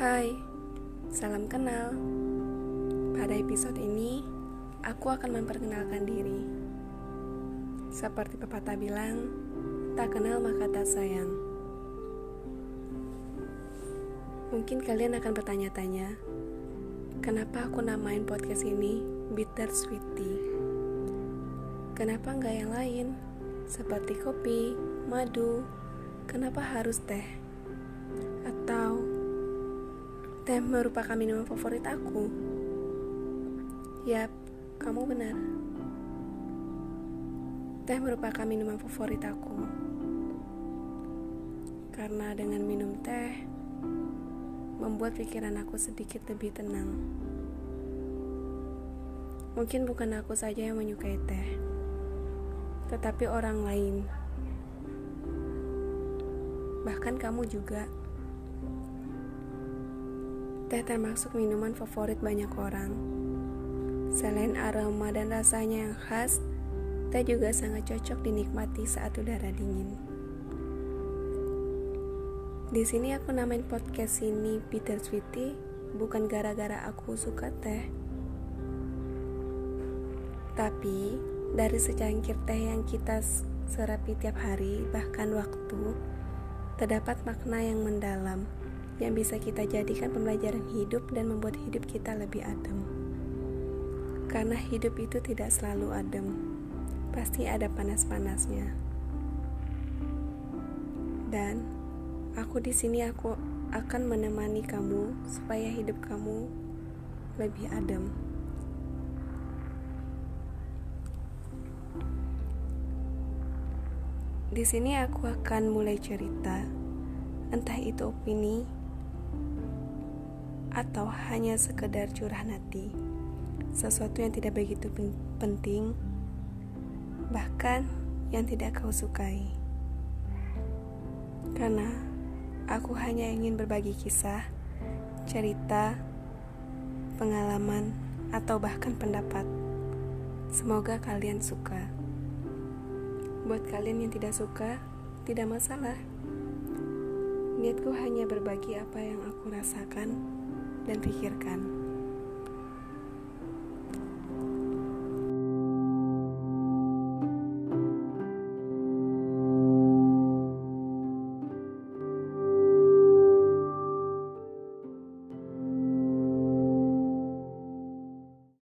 Hai, salam kenal. Pada episode ini, aku akan memperkenalkan diri. Seperti pepatah bilang, tak kenal maka tak sayang. Mungkin kalian akan bertanya-tanya, kenapa aku namain podcast ini Bitter Sweetie? Kenapa nggak yang lain? Seperti kopi, madu, kenapa harus teh? Teh merupakan minuman favorit aku? Yap, kamu benar. Teh merupakan minuman favorit aku. Karena dengan minum teh membuat pikiran aku sedikit lebih tenang. Mungkin bukan aku saja yang menyukai teh, tetapi orang lain. Bahkan kamu juga. Teh termasuk minuman favorit banyak orang. Selain aroma dan rasanya yang khas, teh juga sangat cocok dinikmati saat udara dingin. Di sini aku namain podcast ini Peter Sweetie bukan gara-gara aku suka teh. Tapi dari secangkir teh yang kita serapi tiap hari, bahkan waktu, terdapat makna yang mendalam yang bisa kita jadikan pembelajaran hidup dan membuat hidup kita lebih adem. Karena hidup itu tidak selalu adem, pasti ada panas-panasnya. Dan Aku di sini aku akan menemani kamu supaya hidup kamu lebih adem. Di sini aku akan mulai cerita, entah itu opini atau hanya sekedar curah hati, sesuatu yang tidak begitu penting, bahkan yang tidak kau sukai. Karena Aku hanya ingin berbagi kisah, cerita, pengalaman, atau bahkan pendapat. Semoga kalian suka. Buat kalian yang tidak suka, tidak masalah. Niatku hanya berbagi apa yang aku rasakan dan pikirkan.